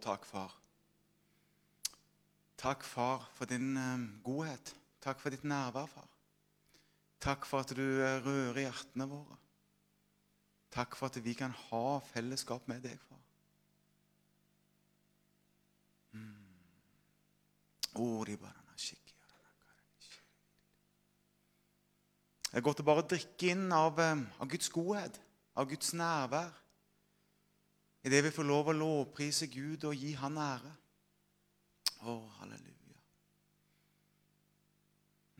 takk, far. Takk, far, for din eh, godhet. Takk for ditt nærvær, far. Takk for at du eh, rører hjertene våre. Takk for at vi kan ha fellesskap med deg, far. Det er godt å bare drikke inn av, eh, av Guds godhet, av Guds nærvær. I det vi får lov å lovprise Gud og gi Han ære. Å, halleluja.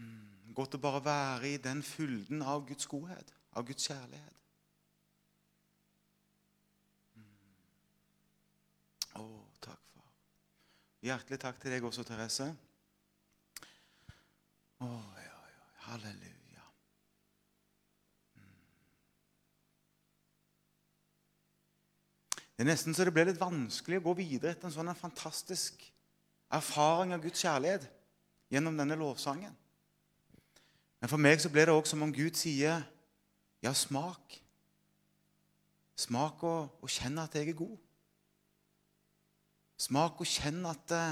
Mm. Godt å bare være i den fylden av Guds godhet, av Guds kjærlighet. Mm. Å, takk, far. Hjertelig takk til deg også, Therese. Å, ja, ja, halleluja. Mm. Det er nesten så det ble litt vanskelig å gå videre etter en sånn fantastisk erfaring av Guds kjærlighet gjennom denne lovsangen. Men for meg så ble det òg som om Gud sier, 'Ja, smak.' Smak og, og kjenn at jeg er god. Smak og kjenn at det,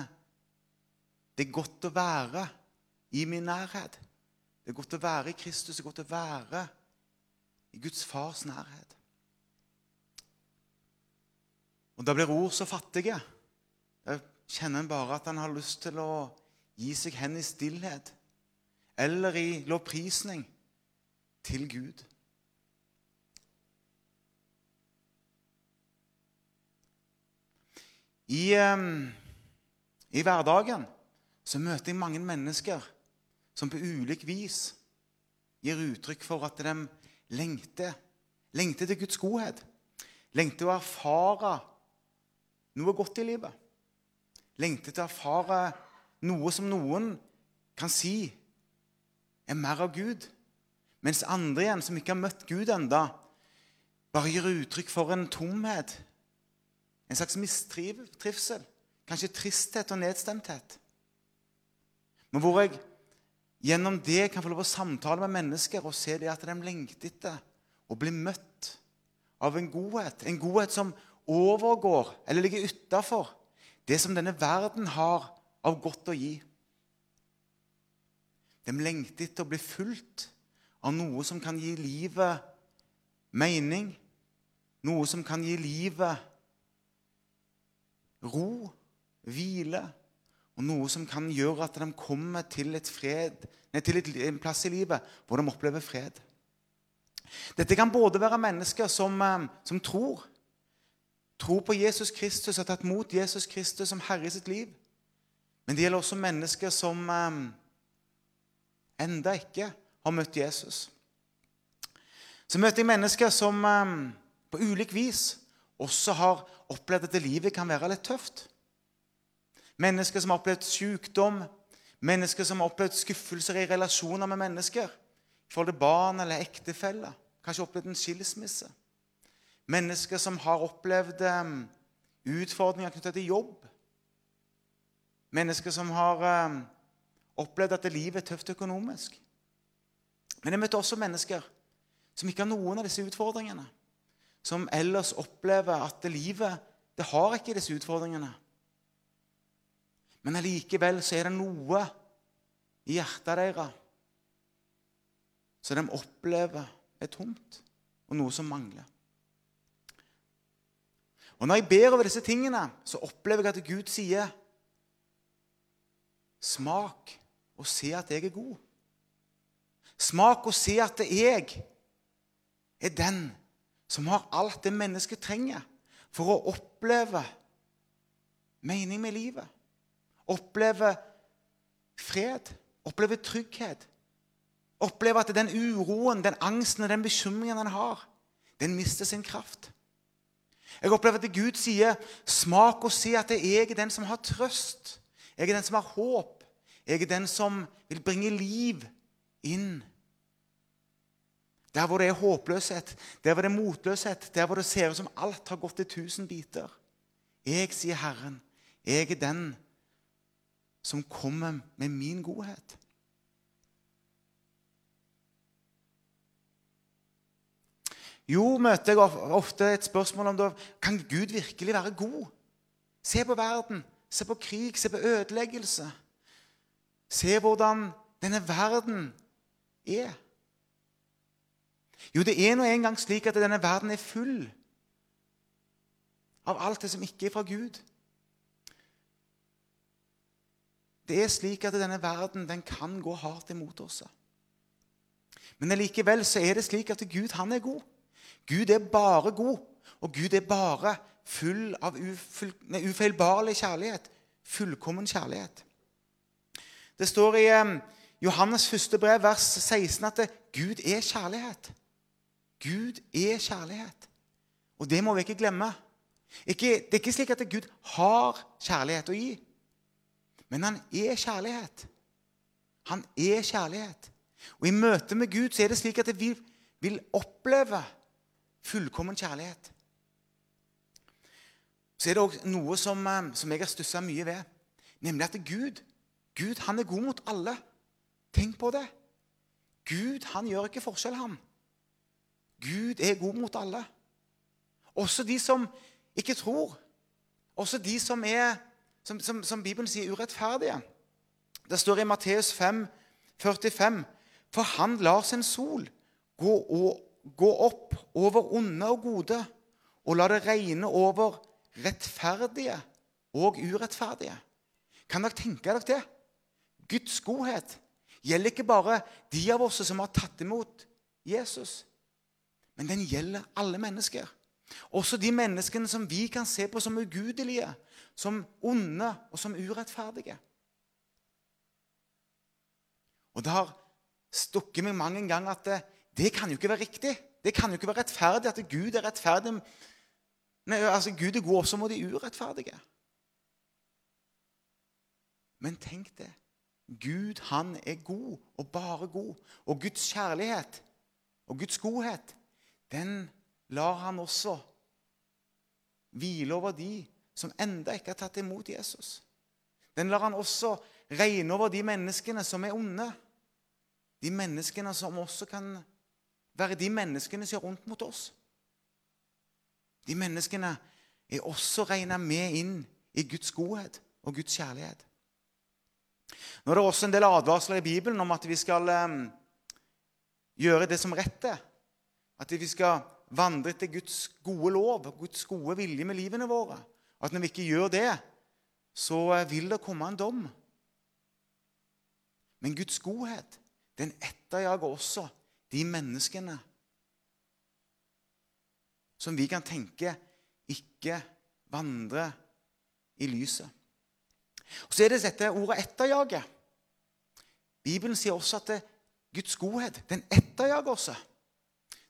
det er godt å være i min nærhet. Det er godt å være i Kristus, det er godt å være i Guds fars nærhet. Og da blir ord så fattige. Da kjenner en bare at han har lyst til å gi seg hen i stillhet eller i lovprisning til Gud. I, I hverdagen så møter jeg mange mennesker som på ulik vis gir uttrykk for at de lengter, lengter til Guds godhet. Lengter å erfare noe godt i livet. Lengter til å erfare noe som noen kan si er mer av Gud. Mens andre igjen, som ikke har møtt Gud enda, bare gir uttrykk for en tomhet. En slags mistrivsel. Kanskje tristhet og nedstemthet. Men hvor jeg gjennom det kan få lov å samtale med mennesker og se det at de lengter etter å bli møtt av en godhet. En godhet som overgår eller ligger utafor det som denne verden har av godt å gi. De lengter etter å bli fulgt av noe som kan gi livet mening. Noe som kan gi livet ro, hvile, og noe som kan gjøre at de kommer til, fred, nei, til et, en plass i livet hvor de opplever fred. Dette kan både være mennesker som, eh, som tror, tror på Jesus Kristus, har tatt mot Jesus Kristus som herre i sitt liv. Men det gjelder også mennesker som eh, enda ikke har møtt Jesus. Så møter jeg mennesker som eh, på ulik vis også har opplevd at livet kan være litt tøft. Mennesker som har opplevd sykdom, mennesker som har opplevd skuffelser i relasjoner med mennesker. I forhold til barn eller ektefeller. Kanskje opplevd en skilsmisse. Mennesker som har opplevd um, utfordringer knyttet til jobb. Mennesker som har um, opplevd at livet er tøft økonomisk. Men jeg møter også mennesker som ikke har noen av disse utfordringene. Som ellers opplever at livet det har ikke disse utfordringene. Men allikevel så er det noe i hjertet deres som de opplever er tomt, og noe som mangler. Og Når jeg ber over disse tingene, så opplever jeg at Gud sier Smak og se at jeg er god. Smak og se at jeg er den som har alt det mennesket trenger for å oppleve mening med livet. Oppleve fred, oppleve trygghet. Oppleve at den uroen, den angsten og den bekymringen en har, den mister sin kraft. Jeg opplever at Gud sier, 'Smak og se at jeg er den som har trøst.' 'Jeg er den som har håp. Jeg er den som vil bringe liv inn.' Der hvor det er håpløshet, der hvor det er motløshet, der hvor det ser ut som alt har gått i tusen biter. Jeg, sier Herren, jeg er den som kommer med min godhet. Jo, møter jeg ofte et spørsmål om da, kan Gud virkelig være god. Se på verden. Se på krig. Se på ødeleggelse. Se hvordan denne verden er. Jo, det er nå engang slik at denne verden er full av alt det som ikke er fra Gud. Det er slik at denne verden den kan gå hardt imot oss. Men allikevel så er det slik at Gud han er god. Gud er bare god, og Gud er bare full av ufeilbarlig kjærlighet. Fullkommen kjærlighet. Det står i Johannes første brev, vers 16, at Gud er kjærlighet. Gud er kjærlighet. Og det må vi ikke glemme. Ikke, det er ikke slik at Gud har kjærlighet å gi, men han er kjærlighet. Han er kjærlighet. Og i møte med Gud så er det slik at vi vil oppleve fullkommen kjærlighet. Så er det òg noe som, eh, som, jeg har stussa mye ved, nemlig at Gud Gud han er god mot alle. Tenk på det. Gud han gjør ikke forskjell, han. Gud er god mot alle. Også de som ikke tror. Også de som er, som, som, som Bibelen sier, urettferdige. Det står i Matteus 5, 45, For han lar sin sol gå, og, gå opp over onde og gode, og la det regne over rettferdige og urettferdige. Kan dere tenke dere det? Guds godhet gjelder ikke bare de av oss som har tatt imot Jesus, men den gjelder alle mennesker. Også de menneskene som vi kan se på som ugudelige, som onde og som urettferdige. Og Det har stukket meg mange ganger at det, det, kan jo ikke være riktig. Det kan jo ikke være rettferdig at Gud er rettferdig. Nei, altså Gud er god også mot de urettferdige. Men tenk det. Gud, han er god, og bare god. Og Guds kjærlighet og Guds godhet, den lar han også hvile over de som enda ikke har tatt imot Jesus. Den lar han også regne over de menneskene som er onde. De menneskene som også kan være de menneskene som er rundt mot oss. De menneskene er også regna med inn i Guds godhet og Guds kjærlighet. Nå er det også en del advarsler i Bibelen om at vi skal um, gjøre det som rett er. At vi skal vandre etter Guds gode lov, Guds gode vilje med livene våre. At når vi ikke gjør det, så eh, vil det komme en dom. Men Guds godhet, den etterjager også de menneskene som vi kan tenke ikke vandrer i lyset. Og Så er det dette ordet 'etterjage'. Bibelen sier også at det, Guds godhet den etterjager oss.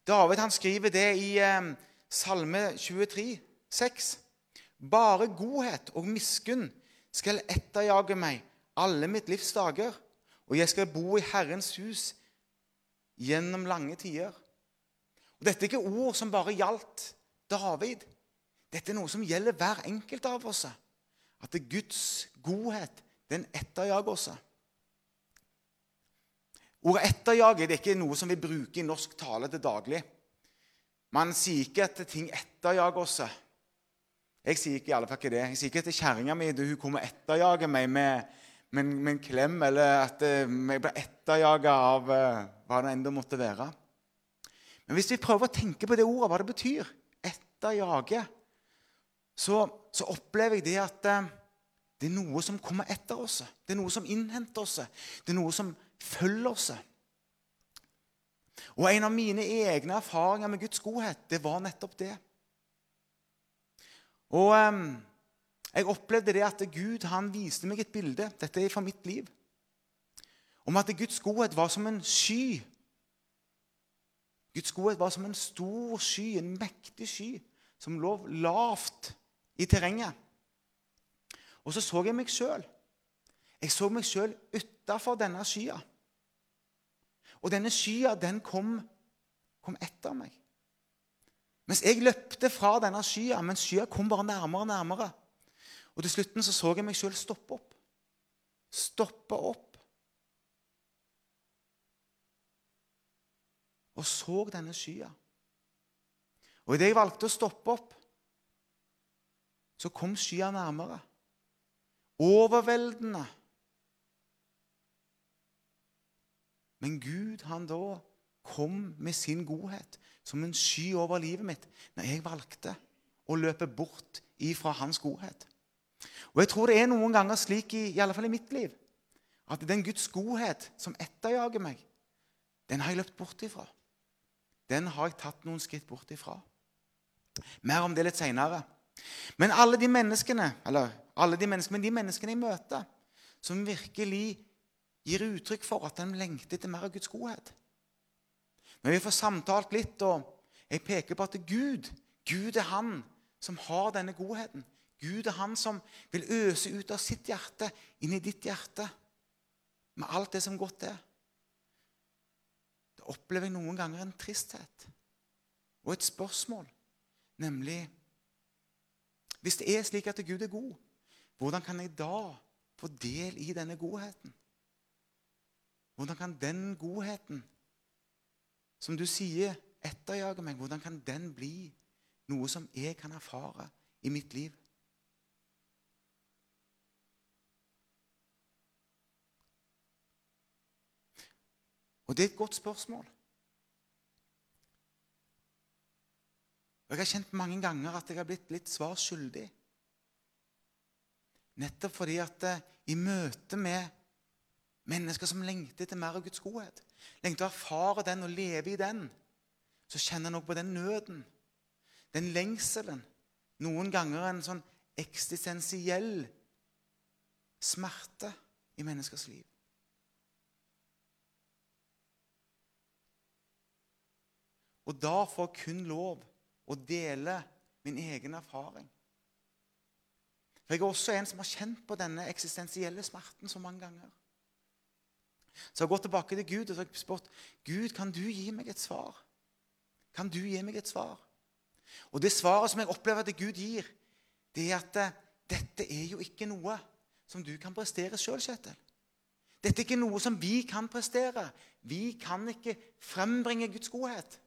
David han skriver det i eh, Salme 23, 6. Bare godhet og miskunn skal etterjage meg alle mitt livs dager, og jeg skal bo i Herrens hus gjennom lange tider. Og Dette er ikke ord som bare gjaldt David. Dette er noe som gjelder hver enkelt av oss. At det er Guds godhet den etterjager oss. Ordet 'etterjage' er ikke noe som vi bruker i norsk tale til daglig. Man sier ikke at ting etterjager oss. Jeg sier ikke i alle fall ikke det. Jeg sier ikke til kjerringa mi hun kommer etterjage meg med, med, med, en klem, eller at eh, jeg blir etterjaga av uh, hva det enn måtte være. Men hvis vi prøver å tenke på det ordet, hva det betyr, etterjage, så, så opplever jeg det at uh, det er noe som kommer etter oss. Det er noe som innhenter oss. Det er noe som følger oss. Og En av mine egne erfaringer med Guds godhet, det var nettopp det. Og um, Jeg opplevde det at Gud han viste meg et bilde dette er fra mitt liv, om at Guds godhet var som en sky. Guds godhet var som en stor sky, en mektig sky, som lå lavt i terrenget. Og så så jeg meg sjøl. Jeg så meg sjøl utafor denne skya. Og denne skya, den kom, kom etter meg. Mens jeg løpte fra denne skya, mens skya kom bare nærmere og nærmere. Og til slutten så, så jeg meg sjøl stoppe opp. Stoppe opp. Og så denne skya. Og idet jeg valgte å stoppe opp, så kom skya nærmere. Overveldende. Men Gud, han da kom med sin godhet som en sky over livet mitt når jeg valgte å løpe bort ifra hans godhet. Og Jeg tror det er noen ganger slik, i, i alle fall i mitt liv, at den Guds godhet som etterjager meg, den har jeg løpt bort ifra. Den har jeg tatt noen skritt bort ifra. Mer om det litt seinere. Men alle de menneskene eller alle de menneskene, men de menneskene jeg møter, som virkelig gir uttrykk for at de lengter etter mer av Guds godhet Når vi får samtalt litt, og jeg peker på at Gud, Gud er Han som har denne godheten. Gud er Han som vil øse ut av sitt hjerte inn i ditt hjerte med alt det som godt er. Opplever jeg noen ganger en tristhet og et spørsmål, nemlig Hvis det er slik at Gud er god, hvordan kan jeg da få del i denne godheten? Hvordan kan den godheten som du sier etterjager meg, hvordan kan den bli noe som jeg kan erfare i mitt liv? Og det er et godt spørsmål. Jeg har kjent mange ganger at jeg har blitt litt svar skyldig. Nettopp fordi at eh, i møte med mennesker som lengter etter mer av Guds godhet, lengter å erfare den og leve i den, så kjenner en også på den nøden, den lengselen. Noen ganger en sånn eksistensiell smerte i menneskers liv. Og da får jeg kun lov å dele min egen erfaring. For Jeg er også en som har kjent på denne eksistensielle smerten så mange ganger. Så jeg har gått tilbake til Gud og så spurt Gud, kan du gi meg et svar. Kan du gi meg et svar? Og det svaret som jeg opplever at Gud gir, det er at eh, dette er jo ikke noe som du kan prestere sjøl, Kjetil. Dette er ikke noe som vi kan prestere. Vi kan ikke frembringe Guds godhet.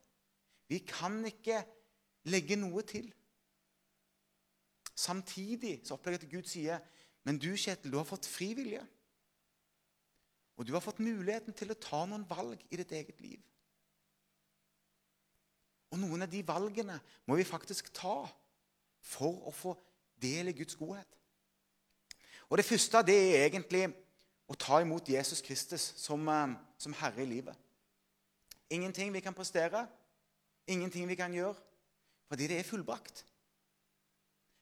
Vi kan ikke legge noe til. Samtidig så opplever jeg at Gud sier, 'Men du, Kjetil, du har fått frivillige.' Og du har fått muligheten til å ta noen valg i ditt eget liv. Og noen av de valgene må vi faktisk ta for å få del i Guds godhet. Og Det første det er egentlig å ta imot Jesus Kristus som, eh, som herre i livet. Ingenting vi kan prestere, Ingenting vi kan gjøre fordi det er fullbrakt.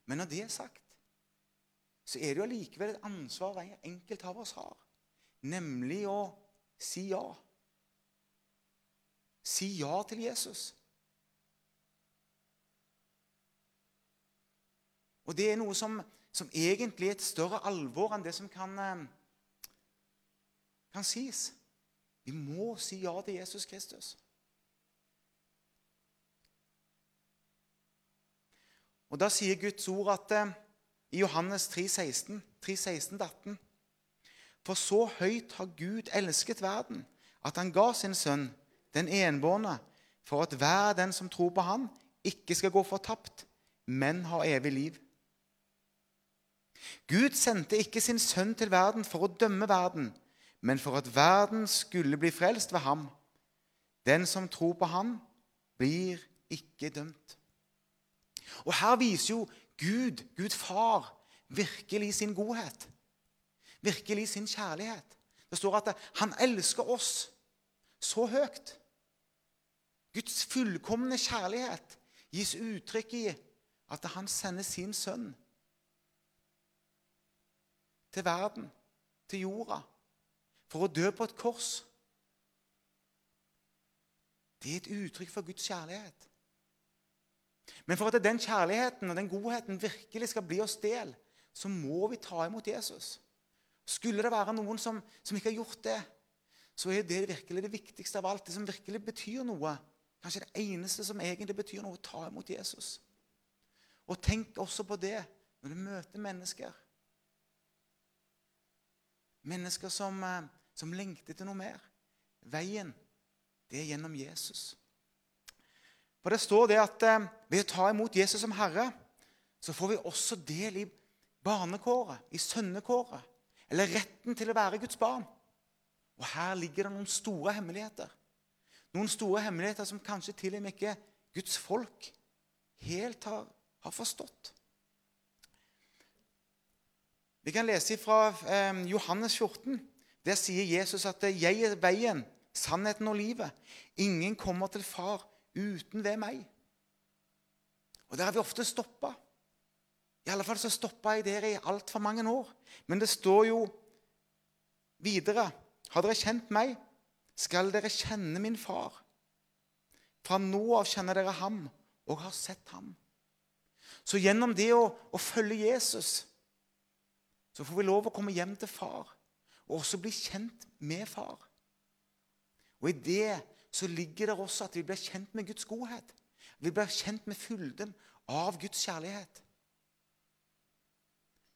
Men når det er sagt, så er det jo allikevel et ansvar hver enkelt av oss har. Nemlig å si ja. Si ja til Jesus. Og det er noe som, som egentlig er et større alvor enn det som kan, eh, kan sies. Vi må si ja til Jesus Kristus. Og Da sier Guds ord at eh, i Johannes 3,16 18 For så høyt har Gud elsket verden, at han ga sin sønn, den enbårne, for at hver den som tror på han, ikke skal gå fortapt, men ha evig liv. Gud sendte ikke sin sønn til verden for å dømme verden, men for at verden skulle bli frelst ved ham. Den som tror på ham, blir ikke dømt. Og her viser jo Gud, Gud far, virkelig sin godhet. Virkelig sin kjærlighet. Det står at han elsker oss så høyt. Guds fullkomne kjærlighet gis uttrykk i at han sender sin sønn til verden, til jorda, for å dø på et kors. Det er et uttrykk for Guds kjærlighet. Men for at den kjærligheten og den godheten virkelig skal bli oss del, så må vi ta imot Jesus. Skulle det være noen som, som ikke har gjort det, så er det virkelig det viktigste av alt. Det som virkelig betyr noe. Kanskje det eneste som egentlig betyr noe, å ta imot Jesus. Og tenk også på det når du møter mennesker. Mennesker som, eh, som lengter til noe mer. Veien, det er gjennom Jesus. For det står det at eh, ved å ta imot Jesus som Herre, så får vi også del i barnekåret, i sønnekåret. Eller retten til å være Guds barn. Og her ligger det noen store hemmeligheter. Noen store hemmeligheter som kanskje til og med ikke Guds folk helt har, har forstått. Vi kan lese fra eh, Johannes 14. Der sier Jesus at 'jeg er veien, sannheten og livet'. Ingen kommer til Far uten ved meg. Og Der har vi ofte stoppa. I alle fall så stoppa jeg der i altfor mange år. Men det står jo videre Har dere kjent meg, skal dere kjenne min far. Fra nå av kjenner dere ham og har sett ham. Så gjennom det å, å følge Jesus så får vi lov å komme hjem til far og også bli kjent med far. Og i det så ligger det også at vi blir kjent med Guds godhet. Vi blir kjent med fylden av Guds kjærlighet.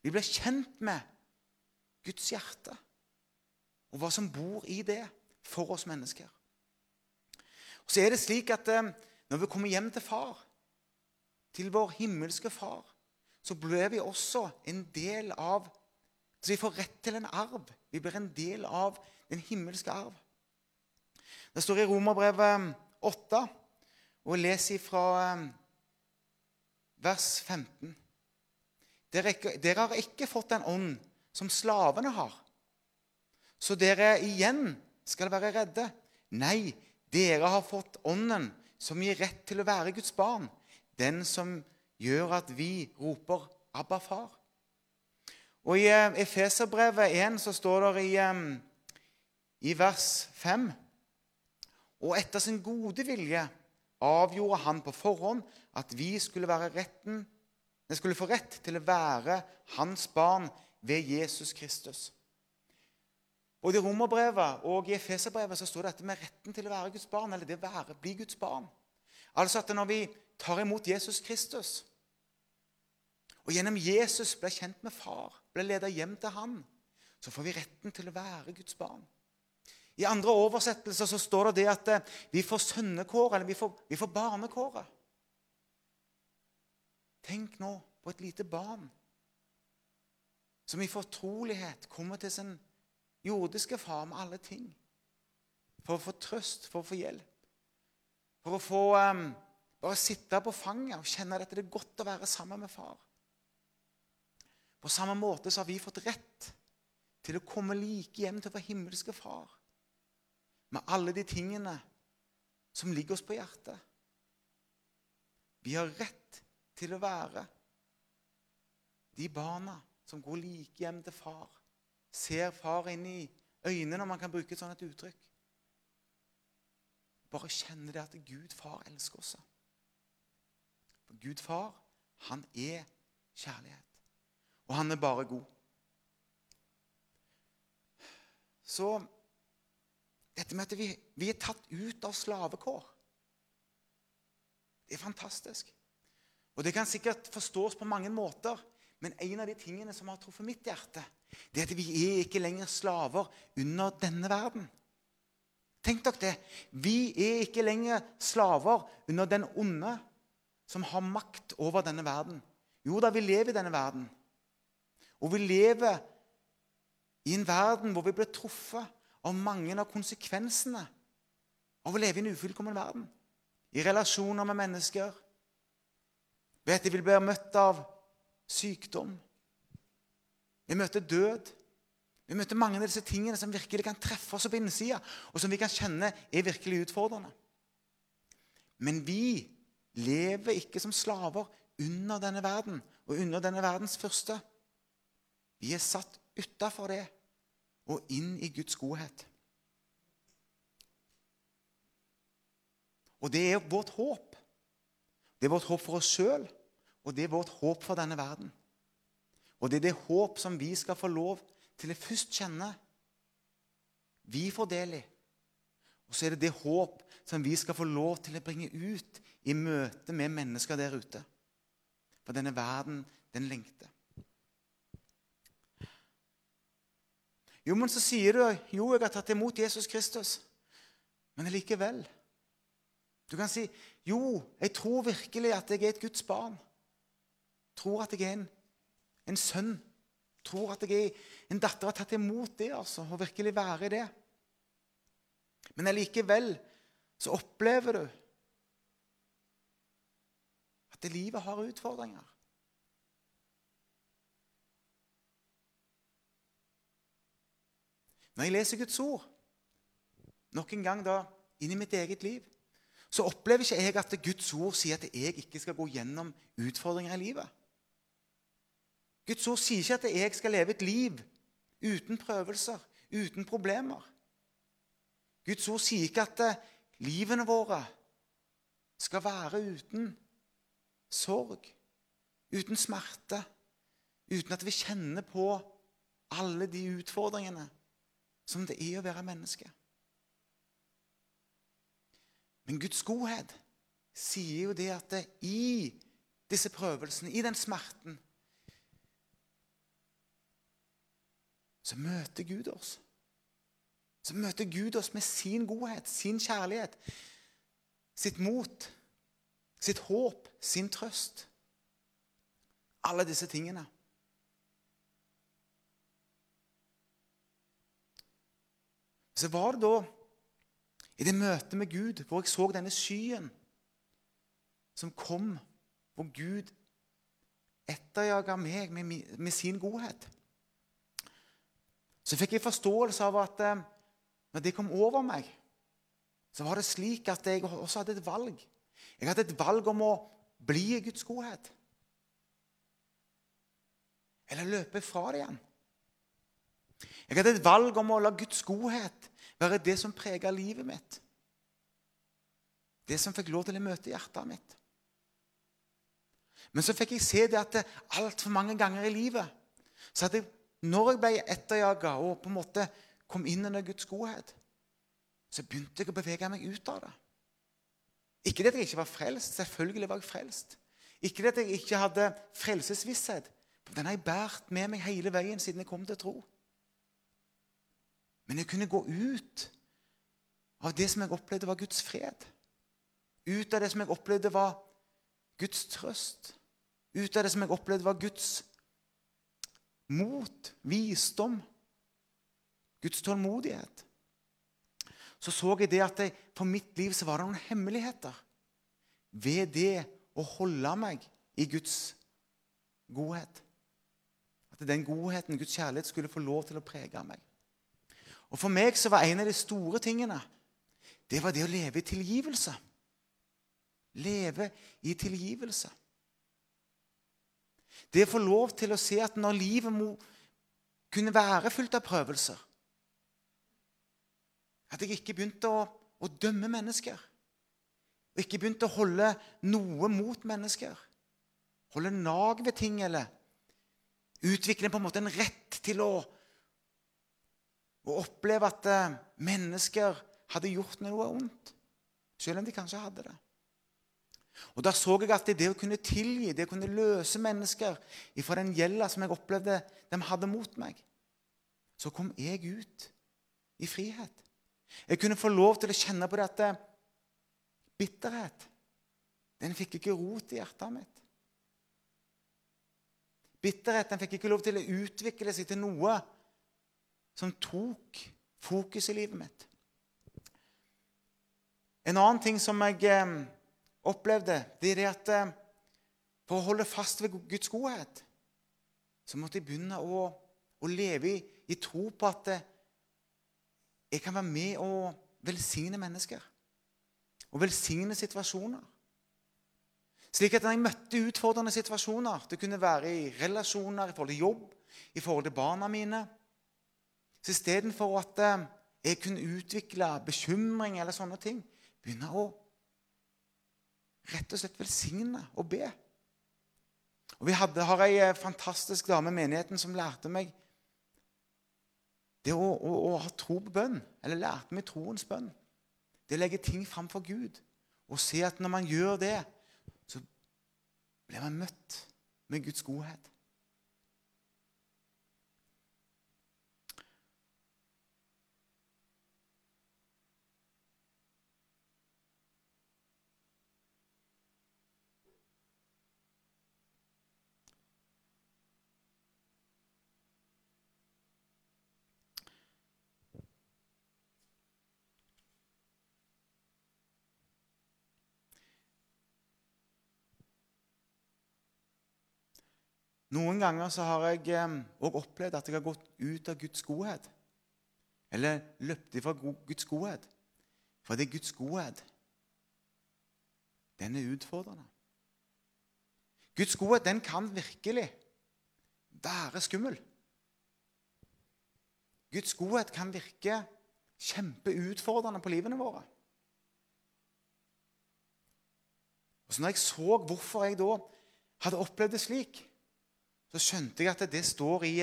Vi blir kjent med Guds hjerte og hva som bor i det for oss mennesker. Og Så er det slik at eh, når vi kommer hjem til far, til vår himmelske far, så blir vi også en del av Så vi får rett til en arv. Vi blir en del av den himmelske arv. Det står i Romerbrevet 8, og jeg leser fra eh, vers 15. Dere, dere har ikke fått den ånd som slavene har, så dere igjen skal være redde. Nei, dere har fått ånden som gir rett til å være Guds barn, den som gjør at vi roper 'Abba, far'. Og I eh, Efeserbrevet 1 så står det i, eh, i vers 5 Og etter sin gode vilje avgjorde han på forhånd at vi skulle retten skulle få rett til å være hans barn ved Jesus Kristus. Både i Romerbrevet og i Efeserbrevet så står det dette med retten til å være Guds barn, eller det å være, bli Guds barn. Altså at når vi tar imot Jesus Kristus, og gjennom Jesus blir kjent med far, blir ledet hjem til han, så får vi retten til å være Guds barn. I andre oversettelser så står det det at eh, vi får sønnekåret, eller vi får, vi får barnekåret. Tenk nå på et lite barn som i fortrolighet kommer til sin jordiske far med alle ting. For å få trøst, for å få hjelp. For å få um, bare sitte på fanget og kjenne at det er godt å være sammen med far. På samme måte så har vi fått rett til å komme like hjem til vår himmelske far med alle de tingene som ligger oss på hjertet. Vi har rett til å være de barna som går like hjem til far. Ser far inn i øynene, om man kan bruke et sånt uttrykk. Bare kjenne det at Gud far elsker oss. For Gud far, han er kjærlighet. Og han er bare god. Så dette med at vi, vi er tatt ut av slavekår Det er fantastisk. Og Det kan sikkert forstås på mange måter, men en av de tingene som har truffet mitt hjerte, det er at vi er ikke lenger slaver under denne verden. Tenk dere det. Vi er ikke lenger slaver under den onde som har makt over denne verden. Jo da, vi lever i denne verden. Og vi lever i en verden hvor vi blir truffet av mange av konsekvensene av å leve i en ufullkommen verden. I relasjoner med mennesker, ved at de vil bli møtt av sykdom. Vi møter død. Vi møter mange av disse tingene som virkelig kan treffe oss på innsida, og som vi kan kjenne er virkelig utfordrende. Men vi lever ikke som slaver under denne verden og under denne verdens første. Vi er satt utafor det og inn i Guds godhet. Og det er vårt håp. Det er vårt håp for oss sjøl, og det er vårt håp for denne verden. Og det er det håp som vi skal få lov til å først kjenne. Vi får del i. Og så er det det håp som vi skal få lov til å bringe ut i møte med mennesker der ute. For denne verden, den lengter. Jo, men så sier du jo, jeg har tatt imot Jesus Kristus. Men likevel Du kan si jo, jeg tror virkelig at jeg er et Guds barn. Tror at jeg er en, en sønn. Tror at jeg er en datter og har tatt imot det altså, og virkelig være i det. Men allikevel så opplever du at livet har utfordringer. Når jeg leser Guds ord, nok en gang da inn i mitt eget liv, så opplever ikke jeg at Guds ord sier at jeg ikke skal gå gjennom utfordringer i livet. Guds ord sier ikke at jeg skal leve et liv uten prøvelser, uten problemer. Guds ord sier ikke at eh, livene våre skal være uten sorg, uten smerte, uten at vi kjenner på alle de utfordringene som det er å være menneske. Men Guds godhet sier jo det at det, i disse prøvelsene, i den smerten Så møter Gud oss. Så møter Gud oss med sin godhet, sin kjærlighet, sitt mot, sitt håp, sin trøst. Alle disse tingene. Så var det da i det møtet med Gud, hvor jeg så denne skyen som kom, hvor Gud etterjaga meg med, med, sin godhet. Så fikk jeg forståelse av at eh, når det kom over meg, så var det slik at jeg også hadde et valg. Jeg hadde et valg om å bli i Guds godhet. Eller løpe fra det igjen. Jeg hadde et valg om å la Guds godhet være det som prega livet mitt. Det som fikk lov til å møte hjertet mitt. Men så fikk jeg se det at altfor mange ganger i livet så hadde jeg, Når jeg ble etterjaga og på en måte kom inn under Guds godhet, så begynte jeg å bevege meg ut av det. Ikke det at jeg ikke var frelst. Selvfølgelig var jeg frelst. Ikke det at jeg ikke hadde frelsesvisshet. Den har jeg båret med meg hele veien siden jeg kom til tro. Men jeg kunne gå ut av det som jeg opplevde var Guds fred. Ut av det som jeg opplevde var Guds trøst. Ut av det som jeg opplevde var Guds mot, visdom, Guds tålmodighet. Så så jeg det at det, for mitt liv så var det noen hemmeligheter ved det å holde meg i Guds godhet. At den godheten, Guds kjærlighet, skulle få lov til å prege meg. Og For meg så var en av de store tingene det var det å leve i tilgivelse. Leve i tilgivelse. Det å få lov til å se at når livet må kunne være fullt av prøvelser At jeg ikke begynte å, å dømme mennesker. Og ikke begynte å holde noe mot mennesker. Holde nag ved ting eller utvikle på en måte en rett til å og oppleve at eh, mennesker hadde gjort noe ondt. Selv om de kanskje hadde det. Og Da så jeg at det å kunne tilgi, det å kunne løse mennesker ifra den gjelda som jeg opplevde de hadde mot meg, så kom jeg ut i frihet. Jeg kunne få lov til å kjenne på det at eh, bitterhet den fikk ikke rot i hjertet mitt. Bitterhet den fikk ikke lov til å utvikle seg til noe som tok fokus i livet mitt. En annen ting som jeg eh, opplevde, det er at eh, for å holde fast ved Guds godhet, så måtte jeg begynne å, å leve i, i, tro på at eh, jeg kan være med og velsigne mennesker. Og velsigne situasjoner. Slik at når jeg møtte utfordrende situasjoner Det kunne være i relasjoner, i forhold til jobb, i forhold til barna mine så istedenfor at eh, jeg kunne utvikle bekymring eller sånne ting, begynne å rett og slett velsigne og be. Og Vi hadde, har ei eh, fantastisk dame i menigheten som lærte meg det å, å, å, ha tro på bønn. Eller lærte meg troens bønn. Det å legge ting fram for Gud og se at når man gjør det, så blir man møtt med Guds godhet. Noen ganger så har jeg òg opplevd at jeg har gått ut av Guds godhet. Eller løpt ifra Guds godhet. For det er Guds godhet. Den er utfordrende. Guds godhet den kan virkelig være skummel. Guds godhet kan virke kjempeutfordrende på livene våre. Og så når jeg så hvorfor jeg da hadde opplevd det slik, så skjønte jeg at det står i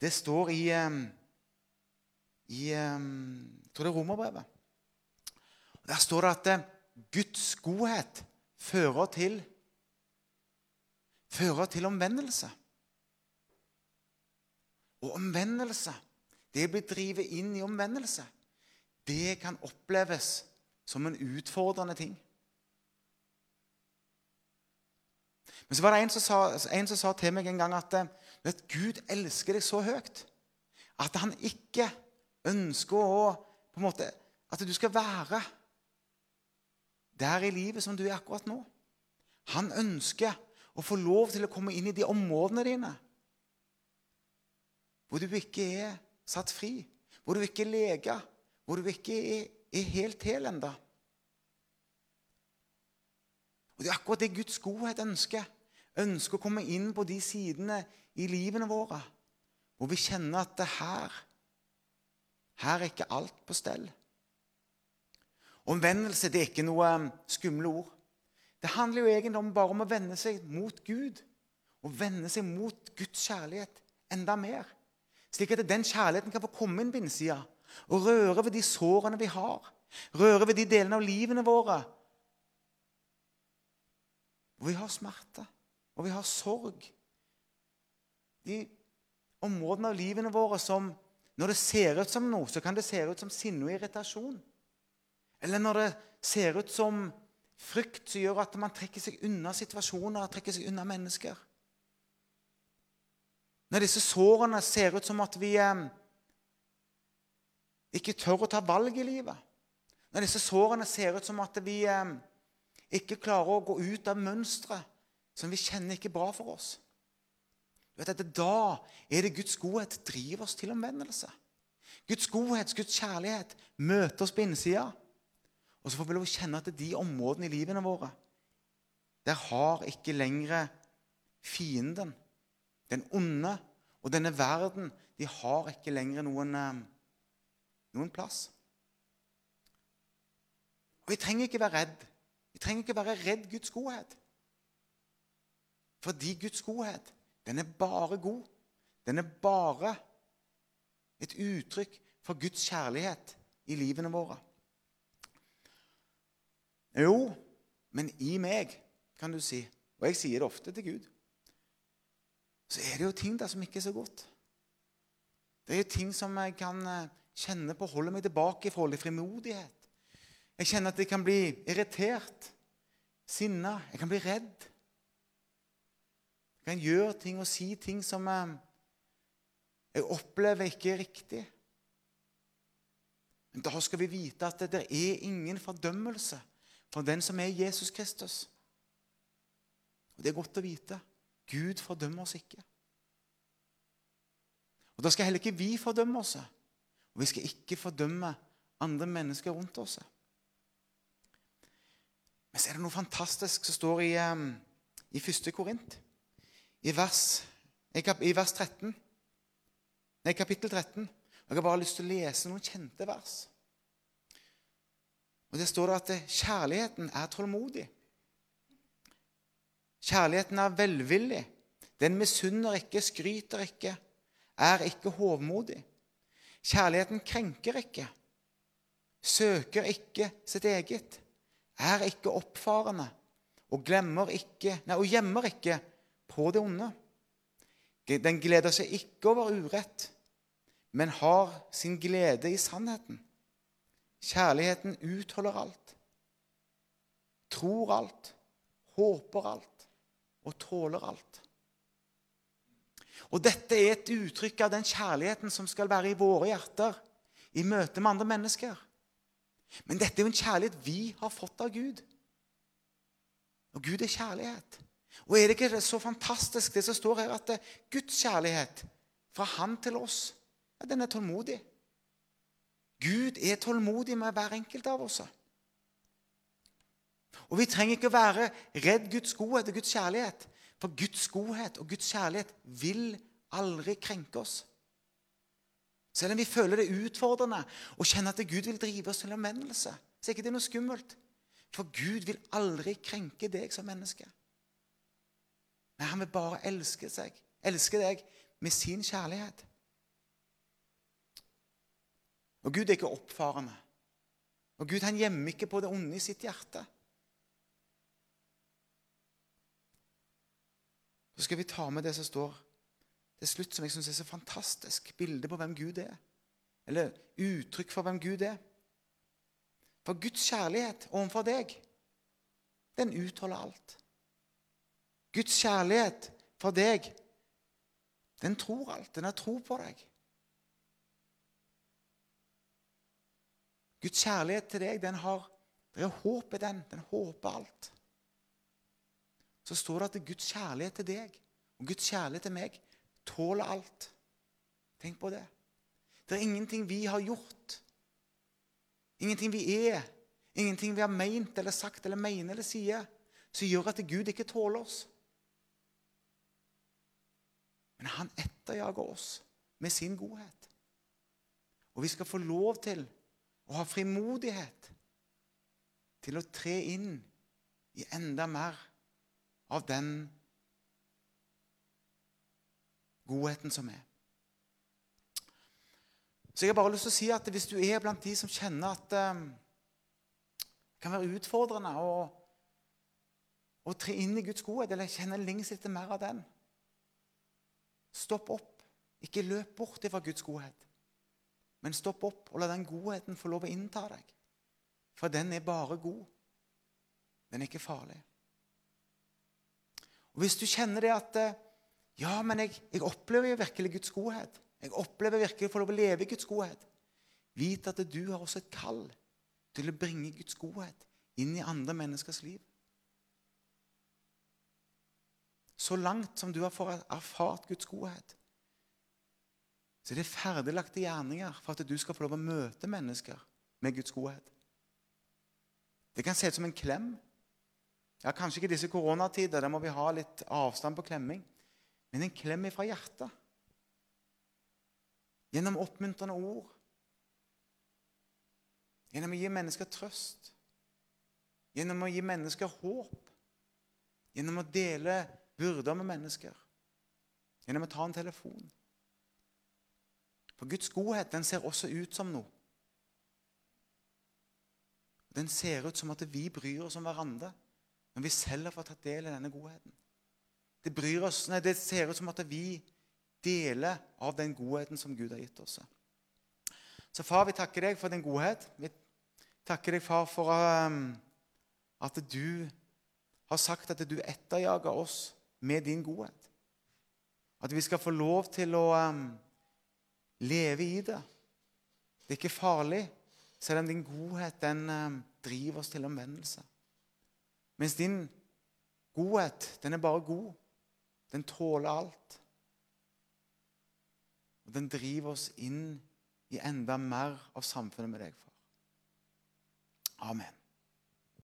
Det står i, i Jeg tror det er Romerbrevet. Der står det at Guds godhet fører til fører til omvendelse. Og omvendelse, det blir drevet inn i omvendelse, det kan oppleves som en utfordrende ting. Men så var det en som, sa, en som sa til meg en gang at vet, Gud elsker deg så høyt at han ikke ønsker å på en måte, At du skal være der i livet som du er akkurat nå. Han ønsker å få lov til å komme inn i de områdene dine hvor du ikke er satt fri, hvor du ikke er lege, hvor du ikke er, er helt hel ennå. Og Det er akkurat det Guds godhet ønsker ønsker å komme inn på de sidene i livene våre hvor vi kjenner at det her her er ikke alt på stell. Omvendelse det er ikke noe um, skumle ord. Det handler jo egentlig bare om å vende seg mot Gud. Og vende seg mot Guds kjærlighet enda mer. Slik at den kjærligheten kan få komme inn på innsida og røre ved de sårene vi har. Røre ved de delene av livene våre hvor vi har smerte og vi har sorg. De områdene av livene våre som når det ser ut som noe, så kan det se ut som sinne og irritasjon. Eller når det ser ut som frykt som gjør at man trekker seg unna situasjoner trekker seg unna mennesker. Når disse sårene ser ut som at vi eh, ikke tør å ta valg i livet. Når disse sårene ser ut som at vi eh, ikke klarer å gå ut av mønsteret som vi kjenner ikke bra for oss. Du vet at Da er det Guds godhet driver oss til omvendelse. Guds godhet, Guds kjærlighet møter oss på innsida. Og så får vi lov å kjenne at de områdene i livene våre Der har ikke lenger fienden, den onde og denne verden De har ikke lenger noen, eh, noen plass. Og Vi trenger ikke være redd. Vi trenger ikke være redd Guds godhet. Fordi Guds godhet, den er bare god. Den er bare et uttrykk for Guds kjærlighet i livene våre. Jo, men i meg, kan du si, og jeg sier det ofte til Gud, så er det jo ting der som ikke er så godt. Det er jo ting som jeg kan eh, kjenne på holder meg tilbake i forhold til frimodighet. Jeg kjenner at jeg kan bli irritert, sinna, jeg kan bli redd. Jeg kan gjøre ting og si ting som eh, jeg opplever ikke er riktig. Men da skal vi vite at det er ingen fordømmelse for den som er Jesus Kristus. Og Det er godt å vite. Gud fordømmer oss ikke. Og Da skal heller ikke vi fordømme oss. Og vi skal ikke fordømme andre mennesker rundt oss. Men så er det noe fantastisk som står i, eh, i 1. Korint i vers, i vers 13. Nei, kapittel 13. Jeg har bare lyst til å lese noen kjente vers. Og Der står det at kjærligheten er tålmodig. Kjærligheten er velvillig. Den misunner ikke, skryter ikke, er ikke hovmodig. Kjærligheten krenker ikke, søker ikke sitt eget, er ikke oppfarende og, ikke, nei, og gjemmer ikke på det onde. Den gleder seg ikke over urett, men har sin glede i sannheten. Kjærligheten utholder alt, tror alt, håper alt og tåler alt. Og Dette er et uttrykk av den kjærligheten som skal være i våre hjerter i møte med andre mennesker. Men dette er jo en kjærlighet vi har fått av Gud. Og Gud er kjærlighet. Og er det ikke så fantastisk, det som står her, at Guds kjærlighet fra Han til oss, ja, den er tålmodig. Gud er tålmodig med hver enkelt av oss. Og vi trenger ikke å være redd Guds godhet og Guds kjærlighet. For Guds godhet og Guds kjærlighet vil aldri krenke oss. Selv om vi føler det utfordrende og kjenner at Gud vil drive oss til omvendelse, så er ikke det noe skummelt. For Gud vil aldri krenke deg som menneske. Nei, han vil bare elske, seg, elske deg med sin kjærlighet. Og Gud er ikke oppfarende. Og Gud han gjemmer ikke på det onde i sitt hjerte. Så skal vi ta med det som står til slutt, som jeg syns er så fantastisk. Bilde på hvem Gud er. Eller uttrykk for hvem Gud er. For Guds kjærlighet overfor deg, den utholder alt. Guds kjærlighet for deg, den tror alt. Den har tro på deg. Guds kjærlighet til deg, den har Det er håp i den. Den håper alt. Så står det at det er Guds kjærlighet til deg og Guds kjærlighet til meg tåler alt. Tenk på det. Det er ingenting vi har gjort, ingenting vi er, ingenting vi har meint eller sagt eller mener eller sier, som gjør at Gud ikke tåler oss. Men han etterjager oss med sin godhet. Og vi skal få lov til å ha frimodighet til å tre inn i enda mer av den godheten som er. Så jeg har bare lyst til å si at hvis du er blant de som kjenner at um, det kan være utfordrende å, å tre inn i Guds godhet, eller kjenner lengst etter mer av den Stopp opp. Ikke løp bort fra Guds godhet. Men stopp opp og la den godheten få lov å innta deg. For den er bare god. Den er ikke farlig. Og Hvis du kjenner det at eh, Ja, men jeg, jeg opplever virkelig Guds godhet. Jeg opplever virkelig å få lov å leve i Guds godhet. Vit at du har også et kall til å bringe Guds godhet inn i andre menneskers liv. Så langt som du har erfart Guds godhet, så det er ferdiglagte gjerninger for at du skal få lov å møte mennesker med Guds godhet. Det kan se ut som en klem. Ja, Kanskje ikke i disse koronatider, der må vi ha litt avstand på klemming. Men en klem fra hjertet. Gjennom oppmuntrende ord. Gjennom å gi mennesker trøst. Gjennom å gi mennesker håp. Gjennom å dele byrder med mennesker. Gjennom å ta en telefon. For Guds godhet den ser også ut som noe. Den ser ut som at vi bryr oss om hverandre når vi selv har fått tatt del i denne godheten. Det, oss, nei, det ser ut som at vi deler av den godheten som Gud har gitt oss. Så far, vi takker deg for din godhet. Vi takker deg, far, for um, at du har sagt at du etterjager oss med din godhet. At vi skal få lov til å um, leve i det. Det er ikke farlig, selv om din godhet den eh, driver oss til omvendelse. Mens din godhet, den er bare god. Den tåler alt. Og den driver oss inn i enda mer av samfunnet med deg, far. Amen.